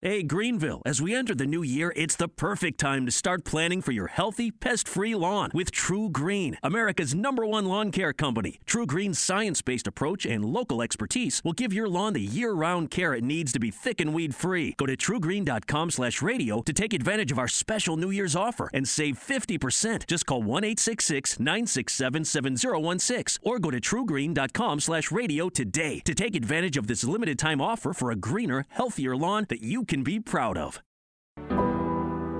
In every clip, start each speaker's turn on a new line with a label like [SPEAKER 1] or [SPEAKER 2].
[SPEAKER 1] Hey, Greenville, as we enter the new year, it's the perfect time to start planning for your healthy, pest free lawn with True Green, America's number one lawn care company. True Green's science based approach and local expertise will give your lawn the year round care it needs to be thick and weed free. Go to truegreen.com slash radio to take advantage of our special New Year's offer and save 50%. Just call 1 866 967 7016 or go to truegreen.com slash radio today to take advantage of this limited time offer for a greener, healthier lawn that you can be proud of.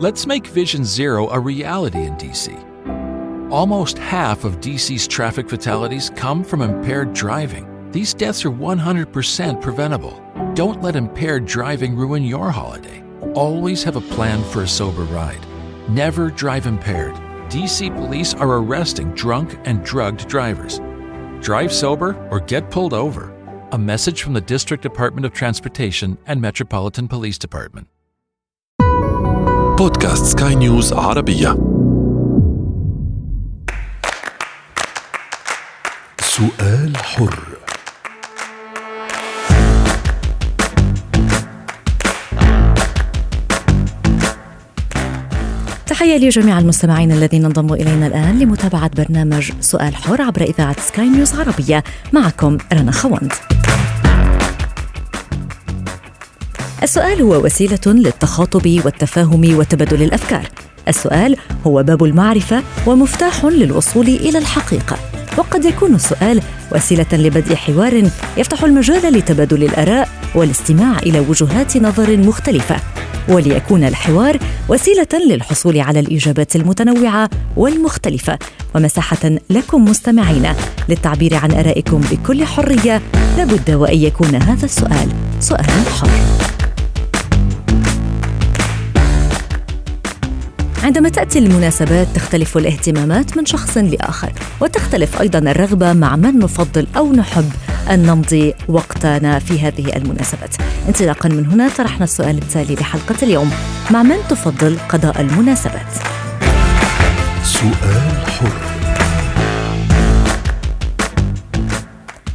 [SPEAKER 2] Let's make Vision Zero a reality in DC. Almost half of DC's traffic fatalities come from impaired driving. These deaths are 100% preventable. Don't let impaired driving ruin your holiday. Always have a plan for a sober ride. Never drive impaired. DC police are arresting drunk and drugged drivers. Drive sober or get pulled over. A message from the District Department of Transportation and Metropolitan Police Department.
[SPEAKER 3] بودكاست سكاي نيوز عربية سؤال حر
[SPEAKER 4] تحية لجميع المستمعين الذين انضموا إلينا الآن لمتابعة برنامج سؤال حر عبر إذاعة سكاي نيوز عربية معكم رنا خوند. السؤال هو وسيلة للتخاطب والتفاهم وتبادل الأفكار. السؤال هو باب المعرفة ومفتاح للوصول إلى الحقيقة. وقد يكون السؤال وسيلة لبدء حوار يفتح المجال لتبادل الآراء والاستماع إلى وجهات نظر مختلفة. وليكون الحوار وسيلة للحصول على الإجابات المتنوعة والمختلفة. ومساحة لكم مستمعين للتعبير عن آرائكم بكل حرية. لابد وأن يكون هذا السؤال سؤالا حر عندما تأتي المناسبات تختلف الاهتمامات من شخص لآخر وتختلف أيضا الرغبة مع من نفضل أو نحب أن نمضي وقتنا في هذه المناسبات. انطلاقا من هنا طرحنا السؤال التالي لحلقة اليوم. مع من تفضل قضاء المناسبات؟
[SPEAKER 3] سؤال حر.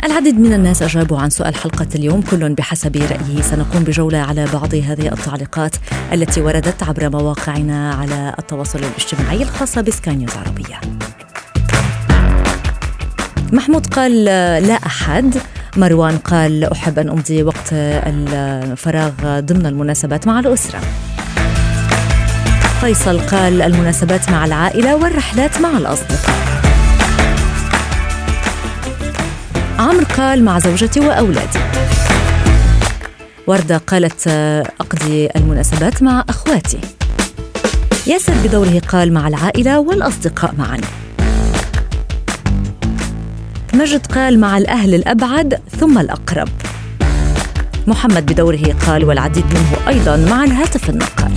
[SPEAKER 4] العديد من الناس أجابوا عن سؤال حلقة اليوم كل بحسب رأيه. سنقوم بجولة على بعض هذه التعليقات التي وردت عبر مواقعنا على التواصل الاجتماعي الخاصة بسكاي نيوز عربية. محمود قال لا أحد. مروان قال أحب أن أمضي وقت الفراغ ضمن المناسبات مع الأسرة. فيصل قال المناسبات مع العائلة والرحلات مع الأصدقاء. عمرو قال مع زوجتي وأولادي. وردة قالت أقضي المناسبات مع أخواتي. ياسر بدوره قال مع العائلة والأصدقاء معا. مجد قال مع الأهل الأبعد ثم الأقرب. محمد بدوره قال والعديد منه أيضا مع الهاتف النقال.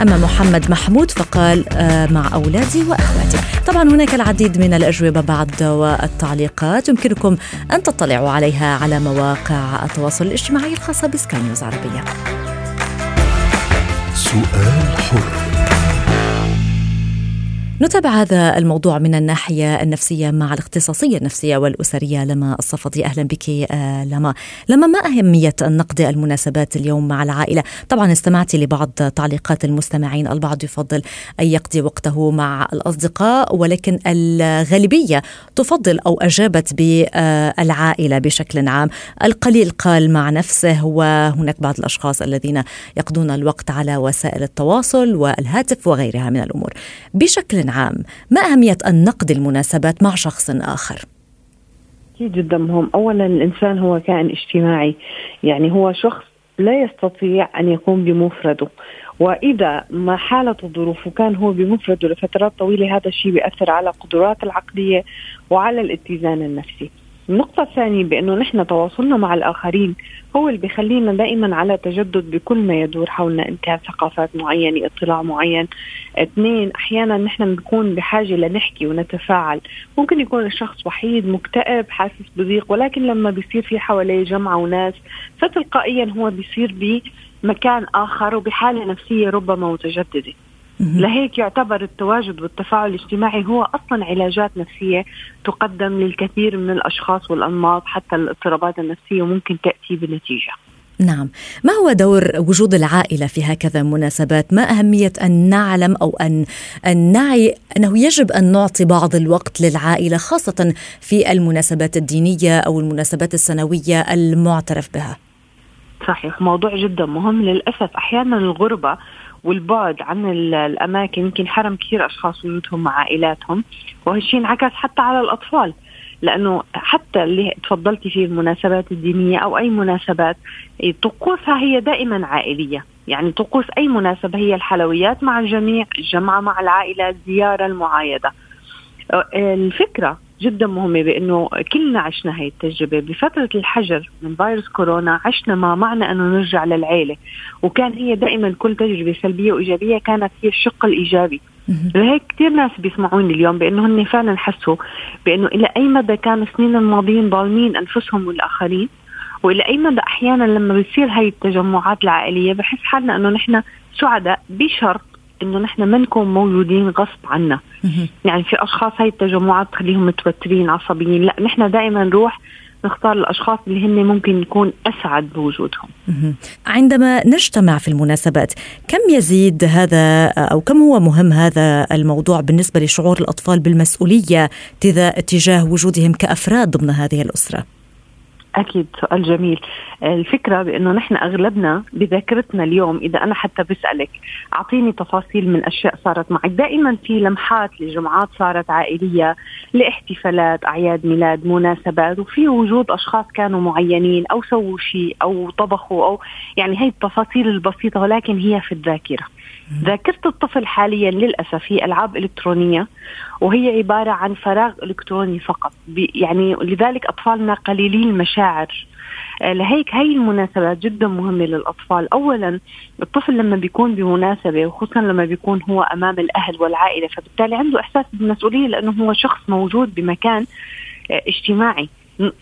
[SPEAKER 4] أما محمد محمود فقال آه، مع أولادي وأخواتي. طبعا هناك العديد من الأجوبة بعد والتعليقات يمكنكم أن تطلعوا عليها على مواقع التواصل الاجتماعي الخاصة بسكاي نيوز عربية.
[SPEAKER 3] سؤال حر.
[SPEAKER 4] نتابع هذا الموضوع من الناحية النفسية مع الاختصاصية النفسية والأسرية لما الصفدي. أهلا بك آه، لما. لما ما أهمية نقضي المناسبات اليوم مع العائلة؟ طبعا استمعت لبعض تعليقات المستمعين البعض يفضل أن يقضي وقته مع الأصدقاء ولكن الغالبية تفضل أو أجابت بالعائلة بشكل عام. القليل قال مع نفسه وهناك بعض الأشخاص الذين يقضون الوقت على وسائل التواصل والهاتف وغيرها من الأمور. بشكل عام ما أهمية أن نقضي المناسبات مع شخص آخر؟
[SPEAKER 5] أكيد جدا مهم. أولا الإنسان هو كائن اجتماعي يعني هو شخص لا يستطيع أن يقوم بمفرده. وإذا ما حالت الظروف وكان هو بمفرده لفترات طويلة هذا الشيء بيأثر على قدراته العقلية وعلى الاتزان النفسي. النقطة الثانية بأنه نحن تواصلنا مع الآخرين هو اللي بيخلينا دائما على تجدد بكل ما يدور حولنا إن كان ثقافات معينة اطلاع معين. اثنين أحيانا نحن بنكون بحاجة لنحكي ونتفاعل. ممكن يكون الشخص وحيد مكتئب حاسس بضيق ولكن لما بيصير في حواليه جمعة وناس فتلقائيا هو بيصير بمكان آخر وبحالة نفسية ربما متجددة. لهيك يعتبر التواجد والتفاعل الاجتماعي هو أصلا علاجات نفسية تقدم للكثير من الأشخاص والأنماط حتى الاضطرابات النفسية وممكن تأتي بنتيجه.
[SPEAKER 4] نعم. ما هو دور وجود العائلة في هكذا مناسبات؟ ما أهمية أن نعلم أو أن, أن نعي أنه يجب أن نعطي بعض الوقت للعائلة خاصة في المناسبات الدينية أو المناسبات السنوية المعترف بها؟
[SPEAKER 5] صحيح موضوع جدا مهم. للأسف أحيانا الغربة والبعد عن الأماكن يمكن حرم كثير أشخاص وجودهم مع عائلاتهم. وهالشيء انعكس حتى على الأطفال. لأنه حتى اللي تفضلتي فيه المناسبات الدينية أو أي مناسبات طقوسها هي دائما عائلية. يعني طقوس أي مناسبة هي الحلويات مع الجميع الجمعة مع العائلة الزيارة المعايدة. الفكرة جدا مهمة بأنه كلنا عشنا هاي التجربة. بفترة الحجر من فيروس كورونا عشنا ما معنى أنه نرجع للعيلة. وكان هي دائما كل تجربة سلبية وإيجابية كانت هي الشق الإيجابي. لهيك كثير ناس بيسمعوني اليوم بأنه هن فعلا حسوا بأنه إلى أي مدى كانوا السنين الماضيين ظالمين أنفسهم والآخرين؟ وإلى أي مدى أحيانا لما بتصير هاي التجمعات العائلية بحس حالنا أنه نحن سعداء بشرط إنه نحن ما نكون موجودين غصب عنا يعني في أشخاص هاي التجمعات تخليهم متوترين عصبيين لا نحن دائما نروح نختار الأشخاص اللي هن ممكن نكون أسعد بوجودهم.
[SPEAKER 4] عندما نجتمع في المناسبات، كم يزيد هذا أو كم هو مهم هذا الموضوع بالنسبة لشعور الأطفال بالمسؤولية تجاه وجودهم كأفراد ضمن هذه الأسرة؟
[SPEAKER 5] أكيد سؤال جميل. الفكرة بأنه نحن أغلبنا بذاكرتنا اليوم إذا أنا حتى بسألك أعطيني تفاصيل من أشياء صارت معك. دائما في لمحات لجمعات صارت عائلية لاحتفالات أعياد ميلاد مناسبات وفي وجود أشخاص كانوا معينين أو سووا شيء أو طبخوا أو يعني هي التفاصيل البسيطة ولكن هي في الذاكرة. ذاكرة الطفل حاليا للأسف هي ألعاب إلكترونية وهي عبارة عن فراغ إلكتروني فقط. يعني لذلك أطفالنا قليلين المشاعر. آه، لهيك هاي المناسبات جدا مهمة للأطفال. أولا الطفل لما بيكون بمناسبة وخصوصا لما بيكون هو أمام الأهل والعائلة فبالتالي عنده إحساس بالمسؤولية لأنه هو شخص موجود بمكان آه، اجتماعي.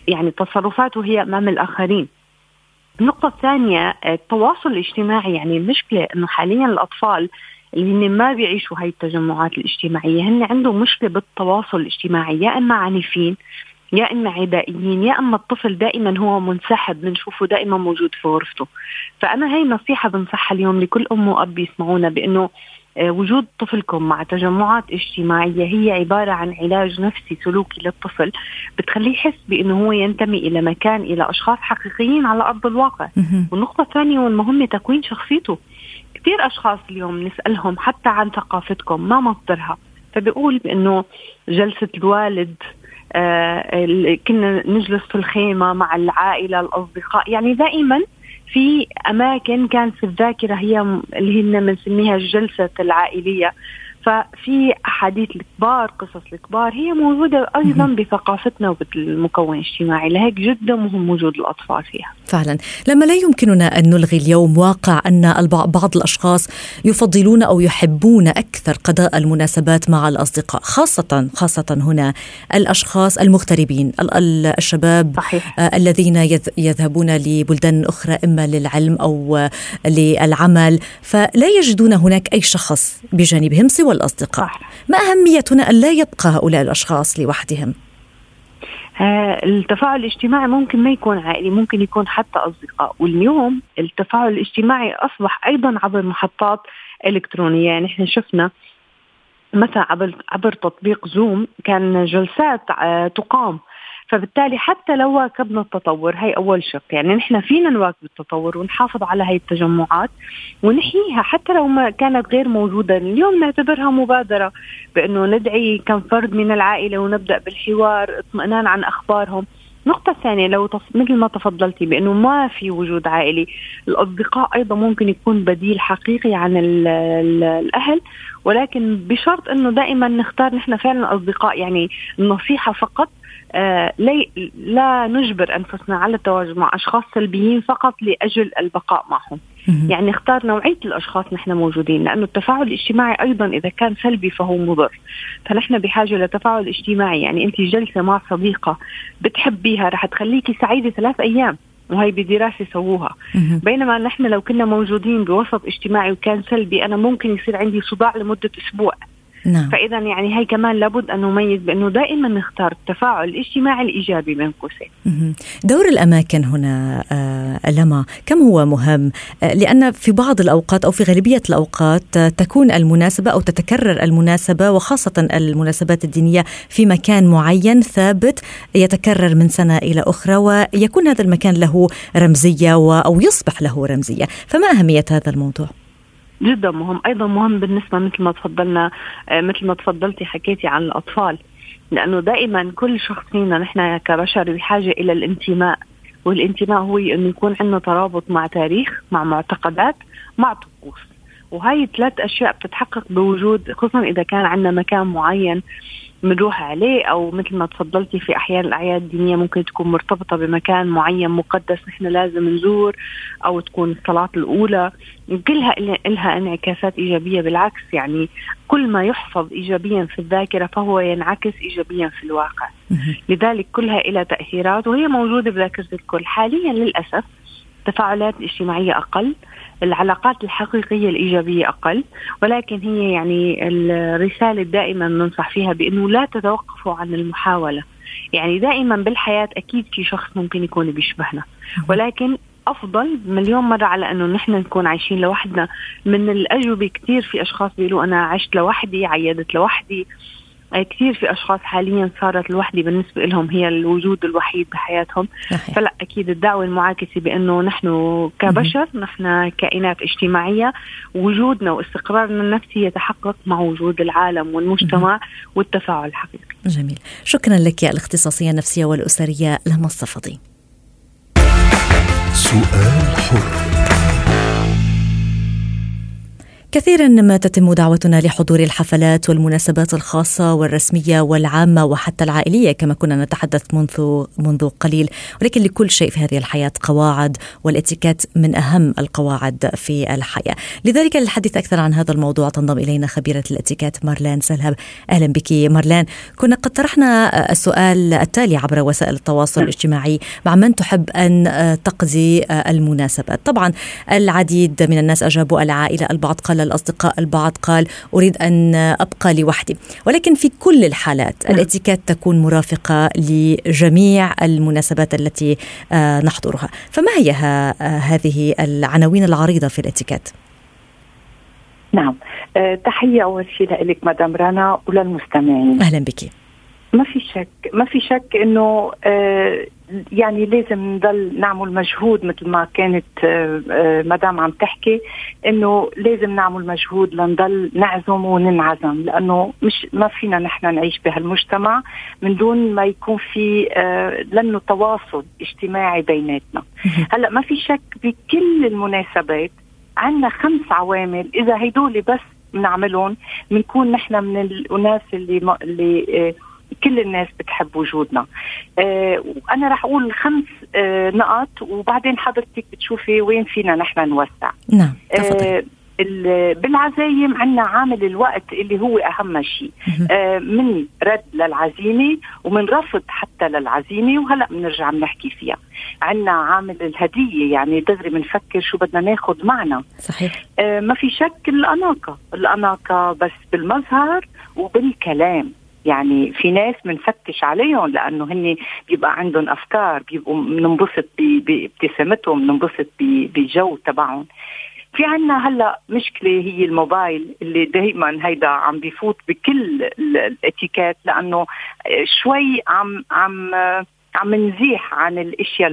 [SPEAKER 5] يعني تصرفاته هي أمام الآخرين. النقطة الثانية التواصل الاجتماعي يعني المشكلة إنه حاليا الأطفال اللي هن ما بيعيشوا هاي التجمعات الاجتماعية هن عندهم مشكلة بالتواصل الاجتماعي يا إما عنيفين يا إما عدائيين يا إما الطفل دائما هو منسحب بنشوفه دائما موجود في غرفته. فأنا هي نصيحة بنصحها اليوم لكل أم وأب يسمعونا بإنه آه، وجود طفلكم مع تجمعات اجتماعية هي عبارة عن علاج نفسي سلوكي للطفل بتخليه يحس بإنه هو ينتمي إلى مكان إلى أشخاص حقيقيين على أرض الواقع. والنقطة الثانية والمهمه تكوين شخصيته. كثير أشخاص اليوم نسألهم حتى عن ثقافتكم ما مصدرها. فبيقول بإنه جلسة الوالد آه كنا نجلس في الخيمة مع العائلة الأصدقاء يعني دائما في أماكن كانت في الذاكرة هي اللي هن بنسميها الجلسة العائلية. ففي أحاديث الكبار قصص الكبار هي موجودة أيضا بثقافتنا وبالمكون الاجتماعي. لهيك جدا مهم وجود الأطفال فيها.
[SPEAKER 4] فعلا. لما لا يمكننا أن نلغي اليوم واقع أن بعض الأشخاص يفضلون أو يحبون أكثر قضاء المناسبات مع الأصدقاء خاصه خاصة هنا الأشخاص المغتربين الشباب صحيح. آه، الذين يذهبون لبلدان أخرى إما للعلم أو للعمل. فلا يجدون هناك أي شخص بجانبهم سوى الأصدقاء صح. ما أهمية هنا أن لا يبقى هؤلاء الأشخاص لوحدهم؟
[SPEAKER 5] آه التفاعل الاجتماعي ممكن ما يكون عائلي ممكن يكون حتى أصدقاء. واليوم التفاعل الاجتماعي أصبح أيضا عبر محطات إلكترونية. يعني إحنا شفنا مثلا عبر عبر تطبيق زوم كان جلسات آه تقام فبالتالي حتى لو واكبنا التطور هي أول شق. يعني نحن فينا نواكب التطور ونحافظ على هي التجمعات ونحييها حتى لو ما كانت غير موجودة. اليوم نعتبرها مبادرة بأنه ندعي كم فرد من العائلة ونبدأ بالحوار اطمئنان عن أخبارهم. النقطة الثانية لو تص... مثل ما تفضلتي بأنه ما في وجود عائلي الأصدقاء أيضا ممكن يكون بديل حقيقي عن ال ال الأهل. ولكن بشرط أنه دائما نختار نحن فعلا أصدقاء يعني النصيحة فقط لا نجبر انفسنا على التواجد مع أشخاص سلبيين فقط لأجل البقاء معهم. يعني اختار نوعية الأشخاص نحن موجودين لأنه التفاعل الاجتماعي أيضا إذا كان سلبي فهو مضر. فنحن بحاجة لتفاعل اجتماعي يعني أنت جلسة مع صديقة بتحبيها رح تخليكي سعيدة ثلاث أيام. وهي بدراسة سووها بينما نحن لو كنا موجودين بوسط اجتماعي وكان سلبي أنا ممكن يصير عندي صداع لمدة أسبوع نعم. فإذا يعني هي كمان لابد أن نميز بأنه دائما نختار التفاعل الاجتماعي الإيجابي بين قوسين.
[SPEAKER 4] دور الأماكن هنا آه لما كم هو مهم؟ آه لأن في بعض الأوقات أو في غالبية الأوقات آه تكون المناسبة أو تتكرر المناسبة وخاصة المناسبات الدينية في مكان معين ثابت يتكرر من سنة إلى أخرى ويكون هذا المكان له رمزية أو يصبح له رمزية. فما أهمية هذا الموضوع؟
[SPEAKER 5] جدا مهم. أيضا مهم بالنسبة مثل ما تفضلنا آه، مثل ما تفضلتي حكيتي عن الأطفال. لأنه دائما كل شخص فينا نحن كبشر بحاجة إلى الانتماء. والانتماء هو إنه يكون عندنا ترابط مع تاريخ مع معتقدات مع طقوس. وهي ثلاث أشياء بتتحقق بوجود خصوصا إذا كان عندنا مكان معين بنروح عليه أو مثل ما تفضلتي في أحيان الأعياد الدينية ممكن تكون مرتبطة بمكان معين مقدس نحن لازم نزور أو تكون الصلاة الأولى. كلها لها انعكاسات إيجابية. بالعكس يعني كل ما يحفظ ايجابيا في الذاكرة فهو ينعكس ايجابيا في الواقع. لذلك كلها لها تأثيرات وهي موجودة بذاكرة الكل. حاليا للأسف التفاعلات الاجتماعيه أقل. العلاقات الحقيقية الإيجابية أقل ولكن هي يعني الرسالة دائما ننصح فيها بأنه لا تتوقفوا عن المحاولة. يعني دائما بالحياة أكيد في شخص ممكن يكون بيشبهنا. ولكن أفضل مليون مره على أنه نحن نكون عايشين لوحدنا. من الأجوبة كثير في أشخاص بيقولوا أنا عشت لوحدي عيدت لوحدي. كثير في أشخاص حاليا صارت الوحدة بالنسبة لهم هي الوجود الوحيد بحياتهم. صحيح. فلا أكيد الدعوة المعاكسة بأنه نحن كبشر نحن كائنات اجتماعية وجودنا واستقرارنا النفسي يتحقق مع وجود العالم والمجتمع والتفاعل الحقيقي.
[SPEAKER 4] جميل. شكرا لك يا الاختصاصية النفسية والأسرية لما الصفدي. سؤال حر. كثيرا ما تتم دعوتنا لحضور الحفلات والمناسبات الخاصة والرسمية والعامة وحتى العائلية كما كنا نتحدث منذ منذ قليل. ولكن لكل شيء في هذه الحياة قواعد والاتيكيت من أهم القواعد في الحياة. لذلك للحديث أكثر عن هذا الموضوع تنضم إلينا خبيرة الاتيكيت مارلان سلهب. أهلا بك مارلان. كنا قد طرحنا السؤال التالي عبر وسائل التواصل الاجتماعي مع من تحب أن تقضي المناسبات. طبعا العديد من الناس أجابوا العائلة البعض قال الأصدقاء البعض قال أريد أن أبقى لوحدي. ولكن في كل الحالات نعم. الاتيكيت تكون مرافقة لجميع المناسبات التي آه، نحضرها. فما هي هذه العناوين العريضة في الاتيكيت؟
[SPEAKER 6] نعم. أه تحية أول شيء لك مدام رنا وللمستمعين.
[SPEAKER 4] أهلا بك.
[SPEAKER 6] ما في شك ما في شك إنه أه يعني لازم نضل نعمل مجهود مثل ما كانت آه، آه، مدام عم تحكي إنه لازم نعمل مجهود لنضل نعزم وننعزم لأنه مش ما فينا نحن نعيش بهالمجتمع من دون ما يكون في آه، لأنه تواصل اجتماعي بيناتنا. هلأ ما في شك بكل المناسبات عندنا خمس عوامل إذا هدول بس بنعملهم بنكون نحن من الناس اللي اللي كل الناس بتحب وجودنا. آه وأنا رح أقول خمس آه نقط وبعدين حضرتك بتشوفي وين فينا نحن نوسع.
[SPEAKER 4] نعم آه
[SPEAKER 6] بالعزايم عندنا عامل الوقت اللي هو أهم شيء. آه من رد للعزيمة ومن رفض حتى للعزيمة وهلا بنرجع بنحكي فيها. عندنا عامل الهدية يعني دغري بنفكر شو بدنا ناخذ معنا.
[SPEAKER 4] صحيح.
[SPEAKER 6] آه ما في شك الأناقة. الأناقة بس بالمظهر وبالكلام. يعني في ناس بنفتش عليهم لأنه هن بيبقى عندهم أفكار بيبقوا بننبسط بابتسامتهم بننبسط بالجو تبعهم. في عنا هلأ مشكلة هي الموبايل اللي دائما هيدا عم بيفوت بكل الاتيكيت لأنه شوي عم عم عم نزيح عن الأشياء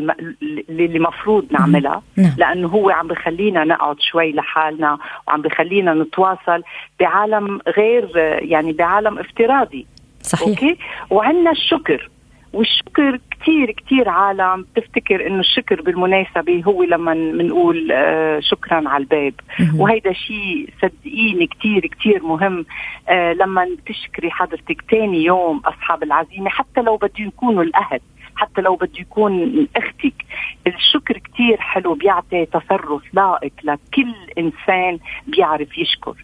[SPEAKER 6] اللي المفروض نعملها. نعم. لأنه هو عم بخلينا نقعد شوي لحالنا وعم بخلينا نتواصل بعالم غير يعني بعالم افتراضي.
[SPEAKER 4] صحيح. أوكي؟
[SPEAKER 6] وعندنا الشكر. والشكر كثير كثير عالم. بتفتكر إنه الشكر بالمناسبة هو لما بنقول آه شكرا على الباب. وهيدا شيء صدقيني كثير كثير مهم. آه لما تشكري حضرتك ثاني يوم أصحاب العزيمة حتى لو بده يكونوا الأهل حتى لو بده يكون أختك الشكر كثير حلو بيعطي تصرف لائق لكل إنسان بيعرف يشكر.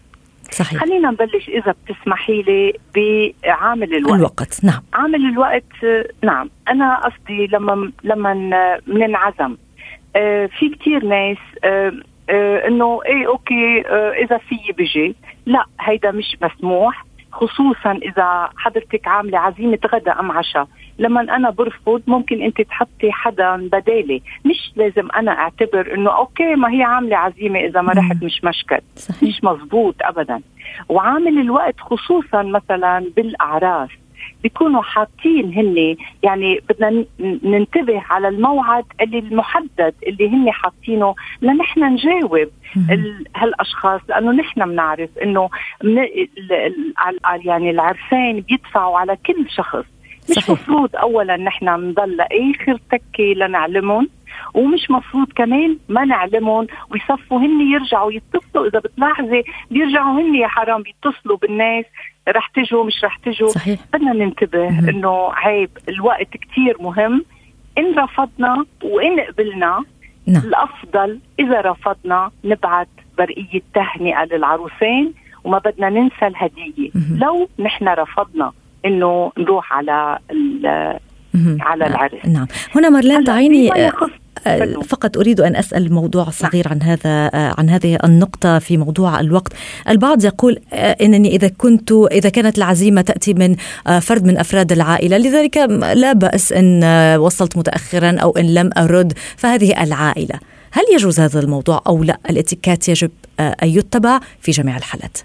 [SPEAKER 4] صحيح.
[SPEAKER 6] خلينا نبلش إذا بتسمحي لي بعامل الوقت.
[SPEAKER 4] الوقت نعم.
[SPEAKER 6] عامل الوقت نعم. أنا قصدي لما لما بننعزم آه في كتير ناس آه آه إنه إيه أوكي إذا في بيجي. لا هيدا مش مسموح خصوصا إذا حضرتك عاملة عزيمة غدا أم عشاء. لما أنا برفض ممكن أنت تحطي حدا بدالي. مش لازم أنا أعتبر إنه أوكي ما هي عاملة عزيمة إذا ما رحت مش مشكل.
[SPEAKER 4] صحيح.
[SPEAKER 6] مش مزبوط ابدا. وعامل الوقت خصوصا مثلا بالاعراس بيكونوا حاطين هن يعني بدنا ننتبه على الموعد اللي المحدد اللي هن حاطينه لنحن نجاوب هالأشخاص لأنه نحن بنعرف إنه من يعني العرسان بيدفعوا على كل شخص. مش مفروض اولا نحن نضل لاخر تكة لنعلمهم ومش مفروض كمان ما نعلمهم ويصفوا هن يرجعوا يتصلوا. إذا بتلاحظي بيرجعوا هن يا حرام بيتصلوا بالناس رح تجوا مش رح تجوا
[SPEAKER 4] صحيح.
[SPEAKER 6] بدنا ننتبه إنه عيب الوقت كتير مهم. إن رفضنا وإن قبلنا نعم. الأفضل إذا رفضنا نبعث برقية تهنئة للعروسين وما بدنا ننسى الهدية. لو نحن رفضنا. إنه نروح على على العرس
[SPEAKER 4] نعم. هنا مارلين دعيني آه، فقط أريد أن أسأل موضوع صغير عن هذا آه، عن هذه النقطة في موضوع الوقت. البعض يقول آه، إنني إذا كنت إذا كانت العزيمة تأتي من فرد من أفراد العائلة لذلك لا بأس إن وصلت متاخرا أو إن لم أرد فهذه العائلة. هل يجوز هذا الموضوع أو لا؟ الاتيكات يجب أن يتبع في جميع الحالات.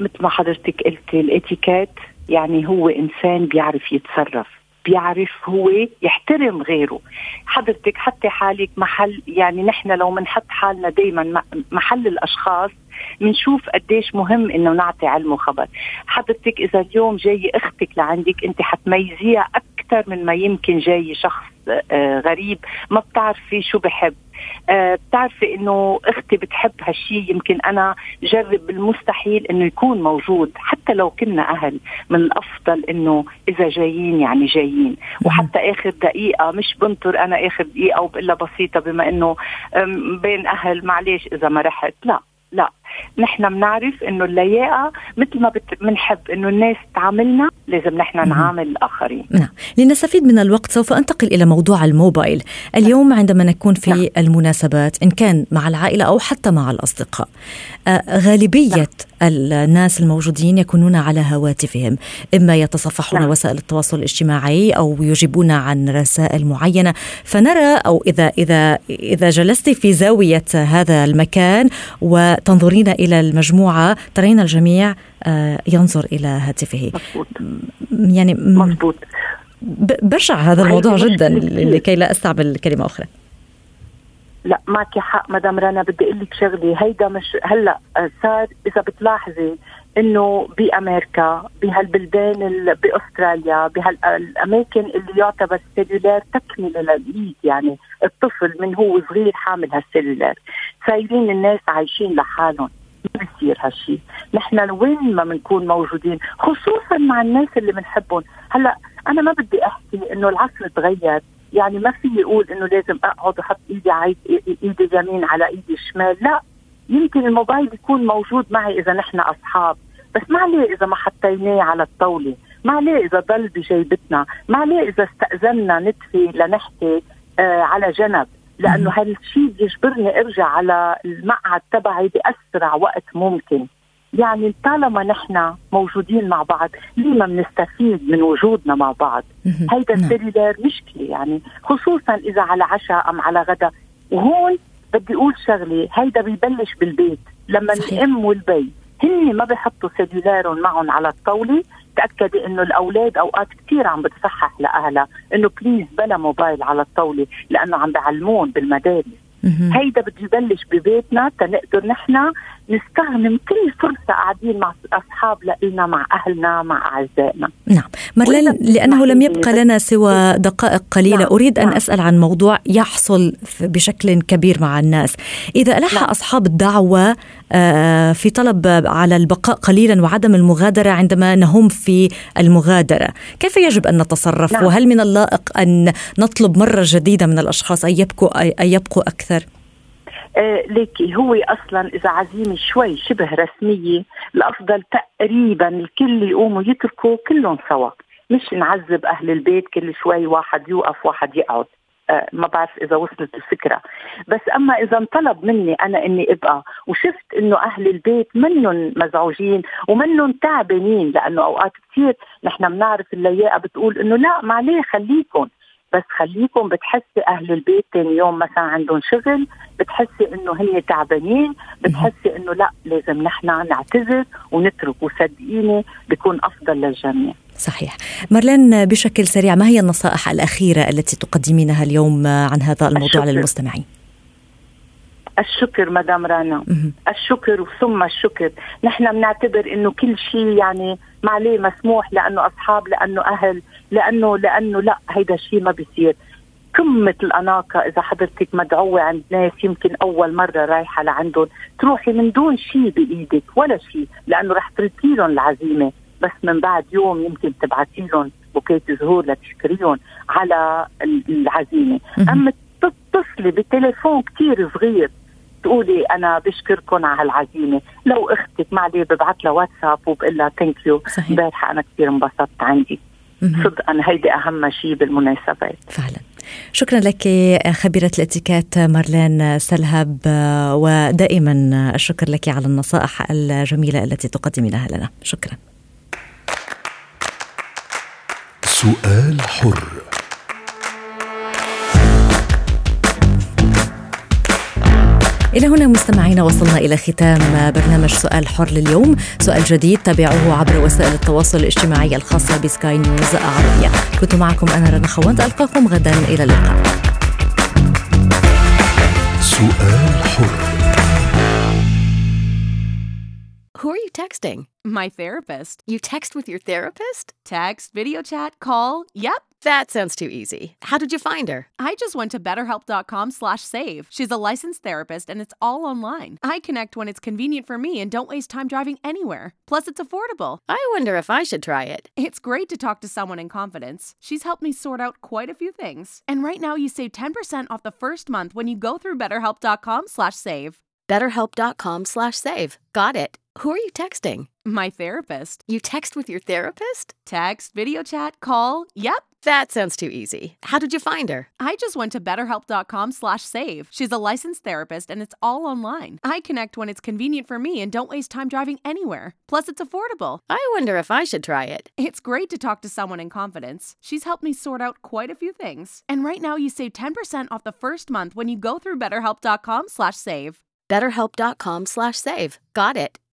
[SPEAKER 6] مثل ما حضرتك قلتي الاتيكيت يعني هو إنسان بيعرف يتصرف بيعرف هو يحترم غيره. حضرتك حتى حالك محل يعني نحن لو بنحط حالنا دائما محل الأشخاص بنشوف قديش مهم إنه نعطي علم وخبر. حضرتك إذا اليوم جاي أختك لعندك أنت حتميزيها أكثر من ما يمكن جاي شخص آه، غريب ما بتعرفي شو بحب. آه بتعرفي إنه أختي بتحب هالشيء يمكن أنا جرب بالمستحيل إنه يكون موجود حتى لو كنا أهل من الأفضل إنه إذا جايين يعني جايين. وحتى آخر دقيقة مش بنطر أنا آخر دقيقة وبقول بسيطة بما إنه بين أهل معلش إذا ما رحت. لا لا. نحن بنعرف إنه اللياقة مثل ما بنحب إنه الناس تعاملنا لازم نحن نعامل الآخرين
[SPEAKER 4] نعم لنستفيد من الوقت سوف أنتقل إلى موضوع الموبايل اليوم عندما نكون في نعم. المناسبات إن كان مع العائلة أو حتى مع الأصدقاء آه غالبية نعم. الناس الموجودين يكونون على هواتفهم إما يتصفحون نعم. وسائل التواصل الاجتماعي أو يجيبون عن رسائل معينة فنرى أو اذا اذا إذا جلست في زاوية هذا المكان وتنظرين إلى المجموعة ترين الجميع آه، ينظر إلى هاتفه.
[SPEAKER 6] مضبوط
[SPEAKER 4] يعني
[SPEAKER 6] مضبوط
[SPEAKER 4] بشع هذا الموضوع جدا لكي لا أستعمل كلمة أخرى.
[SPEAKER 6] لا معك حق مدام رنا بدي أقول لك شغلة. هيدا مش هلأ صار إذا بتلاحظي إنه بأمريكا بهالبلدان بأستراليا بهالأماكن اللي يعتبر السيلولار تكملة للإيد يعني الطفل من هو صغير حامل هالسيلولار. صايرين الناس عايشين لحالهم. ما بيصير هالشيء نحن وين ما بنكون موجودين خصوصا مع الناس اللي بنحبهم. هلأ أنا ما بدي أحكي إنه العصر تغير. يعني ما في يقول إنه لازم أقعد وأحط إيدي على إيدي اليمين على إيدي الشمال. لا. يمكن الموبايل يكون موجود معي إذا نحن أصحاب. بس ما عليه إذا ما حطيناه على الطاولة. ما عليه إذا ضل بجيبتنا. ما عليه إذا استاذنا نتفي لنحكي آه على جنب. لأنه هالشيء بيجبرني أرجع على المقعد تبعي بأسرع وقت ممكن. يعني طالما نحن موجودين مع بعض ليه ما بنستفيد من وجودنا مع بعض؟ هيدا نعم. ال cellular مشكلة يعني. خصوصا إذا على عشاء أم على غدا وهون بدي أقول شغلة هيدا بيبلش بالبيت. لما الأم والبي هن ما بيحطوا cellular هم معهم على الطاولة. تاكدي إنه الأولاد أوقات كثير عم بتصحح لأهلها إنه بليز بلا موبايل على الطاولة لأنه عم بعلمون بالمدارس. هيدا بده يبلش ببيتنا تنقدر نحن نستغنم كل فرصة قاعدين مع أصحاب لنا مع أهلنا مع أعزائنا
[SPEAKER 4] نعم مرلين لأنه لم يبقى لنا سوى دقائق قليلة نعم. أريد أن نعم. أسأل عن موضوع يحصل بشكل كبير مع الناس إذا ألح نعم. أصحاب الدعوة آه، في طلب على البقاء قليلا وعدم المغادرة عندما نهم في المغادرة كيف يجب أن نتصرف نعم. وهل من اللائق أن نطلب مرة جديدة من الأشخاص أن يبقوا, أن يبقوا أكثر
[SPEAKER 6] آه ليكي. هو أصلا إذا عزيمة شوي شبه رسمية الأفضل تقريبا الكل يقوموا يتركوا كلهم سوا. مش نعذب أهل البيت كل شوي واحد يوقف واحد يقعد. آه، ما بعرف إذا وصلت الفكرة. بس أما إذا انطلب مني أنا إني أبقى وشفت إنه أهل البيت منهم مزعوجين ومنهم تعبانين لأنه أوقات كثير نحن بنعرف اللياقة بتقول إنه لا ما عليه خليكم بس خليكم بتحسي أهل البيت ثاني يوم مثلا عندهم شغل بتحسي إنه هن تعبانين بتحسي إنه لا لازم نحن نعتذر ونترك وصدقيني بيكون أفضل للجميع.
[SPEAKER 4] صحيح. مارلين بشكل سريع ما هي النصائح الأخيرة التي تقدمينها اليوم عن هذا الموضوع
[SPEAKER 6] الشكر.
[SPEAKER 4] للمستمعين؟
[SPEAKER 6] الشكر مدام رانا. الشكر ثم الشكر. نحن بنعتبر إنه كل شيء يعني ما عليه مسموح لأنه أصحاب لأنه أهل. لأنه لأنه لا هيدا الشيء ما بيصير قمة الأناقة إذا حضرتك مدعوة عند ناس يمكن أول مرة رايحة لعندهم تروحي من دون شيء بإيدك ولا شيء لأنه رح تركي لهم العزيمة بس من بعد يوم يمكن تبعتي لهم بوكيت زهور لتشكريهم على ال- العزيمة. أما تتصلي بتليفون كتير صغير تقولي أنا بشكركم على هالعزيمه لو أختك ما عليه ببعث لها واتساب وبقول لها thank you
[SPEAKER 4] صحيح.
[SPEAKER 6] امبارحة أنا كثير انبسطت عندي. صدقا هيدي أهم شيء بالمناسبات.
[SPEAKER 4] فعلا. شكرا لك خبيرة الاتيكيت مارلين سلهب ودائما الشكر لك على النصائح الجميلة التي تقدمينها لنا. شكرا.
[SPEAKER 3] سؤال حر.
[SPEAKER 4] إلى هنا مستمعينا وصلنا إلى ختام برنامج سؤال حر لليوم. سؤال جديد تابعوه عبر وسائل التواصل الاجتماعي الخاصة بسكاي نيوز عربية. كنت معكم أنا رنا خوند ألقاكم غدا إلى اللقاء.
[SPEAKER 3] سؤال
[SPEAKER 7] texting?
[SPEAKER 8] My therapist.
[SPEAKER 7] You text with your therapist?
[SPEAKER 8] Text, video chat, call. Yep.
[SPEAKER 7] That sounds too easy. How did you find her?
[SPEAKER 8] I just went to betterhelp.com slash save. She's a licensed therapist and it's all online. I connect when it's convenient for me and don't waste time driving anywhere. Plus, it's affordable.
[SPEAKER 7] I wonder if I should try it.
[SPEAKER 8] It's great to talk to someone in confidence. She's helped me sort out quite a few things. And right now you save 10% off the first month when you go through betterhelp.com slash save.
[SPEAKER 7] BetterHelp.com slash save. Got it. Who are you texting?
[SPEAKER 8] My therapist.
[SPEAKER 7] You text with your therapist?
[SPEAKER 8] Text, video chat, call. Yep.
[SPEAKER 7] That sounds too easy. How did you find her?
[SPEAKER 8] I just went to betterhelp.com slash save. She's a licensed therapist and it's all online. I connect when it's convenient for me and don't waste time driving anywhere. Plus, it's affordable.
[SPEAKER 7] I wonder if I should try it.
[SPEAKER 8] It's great to talk to someone in confidence. She's helped me sort out quite a few things. And right now you save 10% off the first month when you go through betterhelp.com slash save.
[SPEAKER 7] BetterHelp.com slash save. Got it.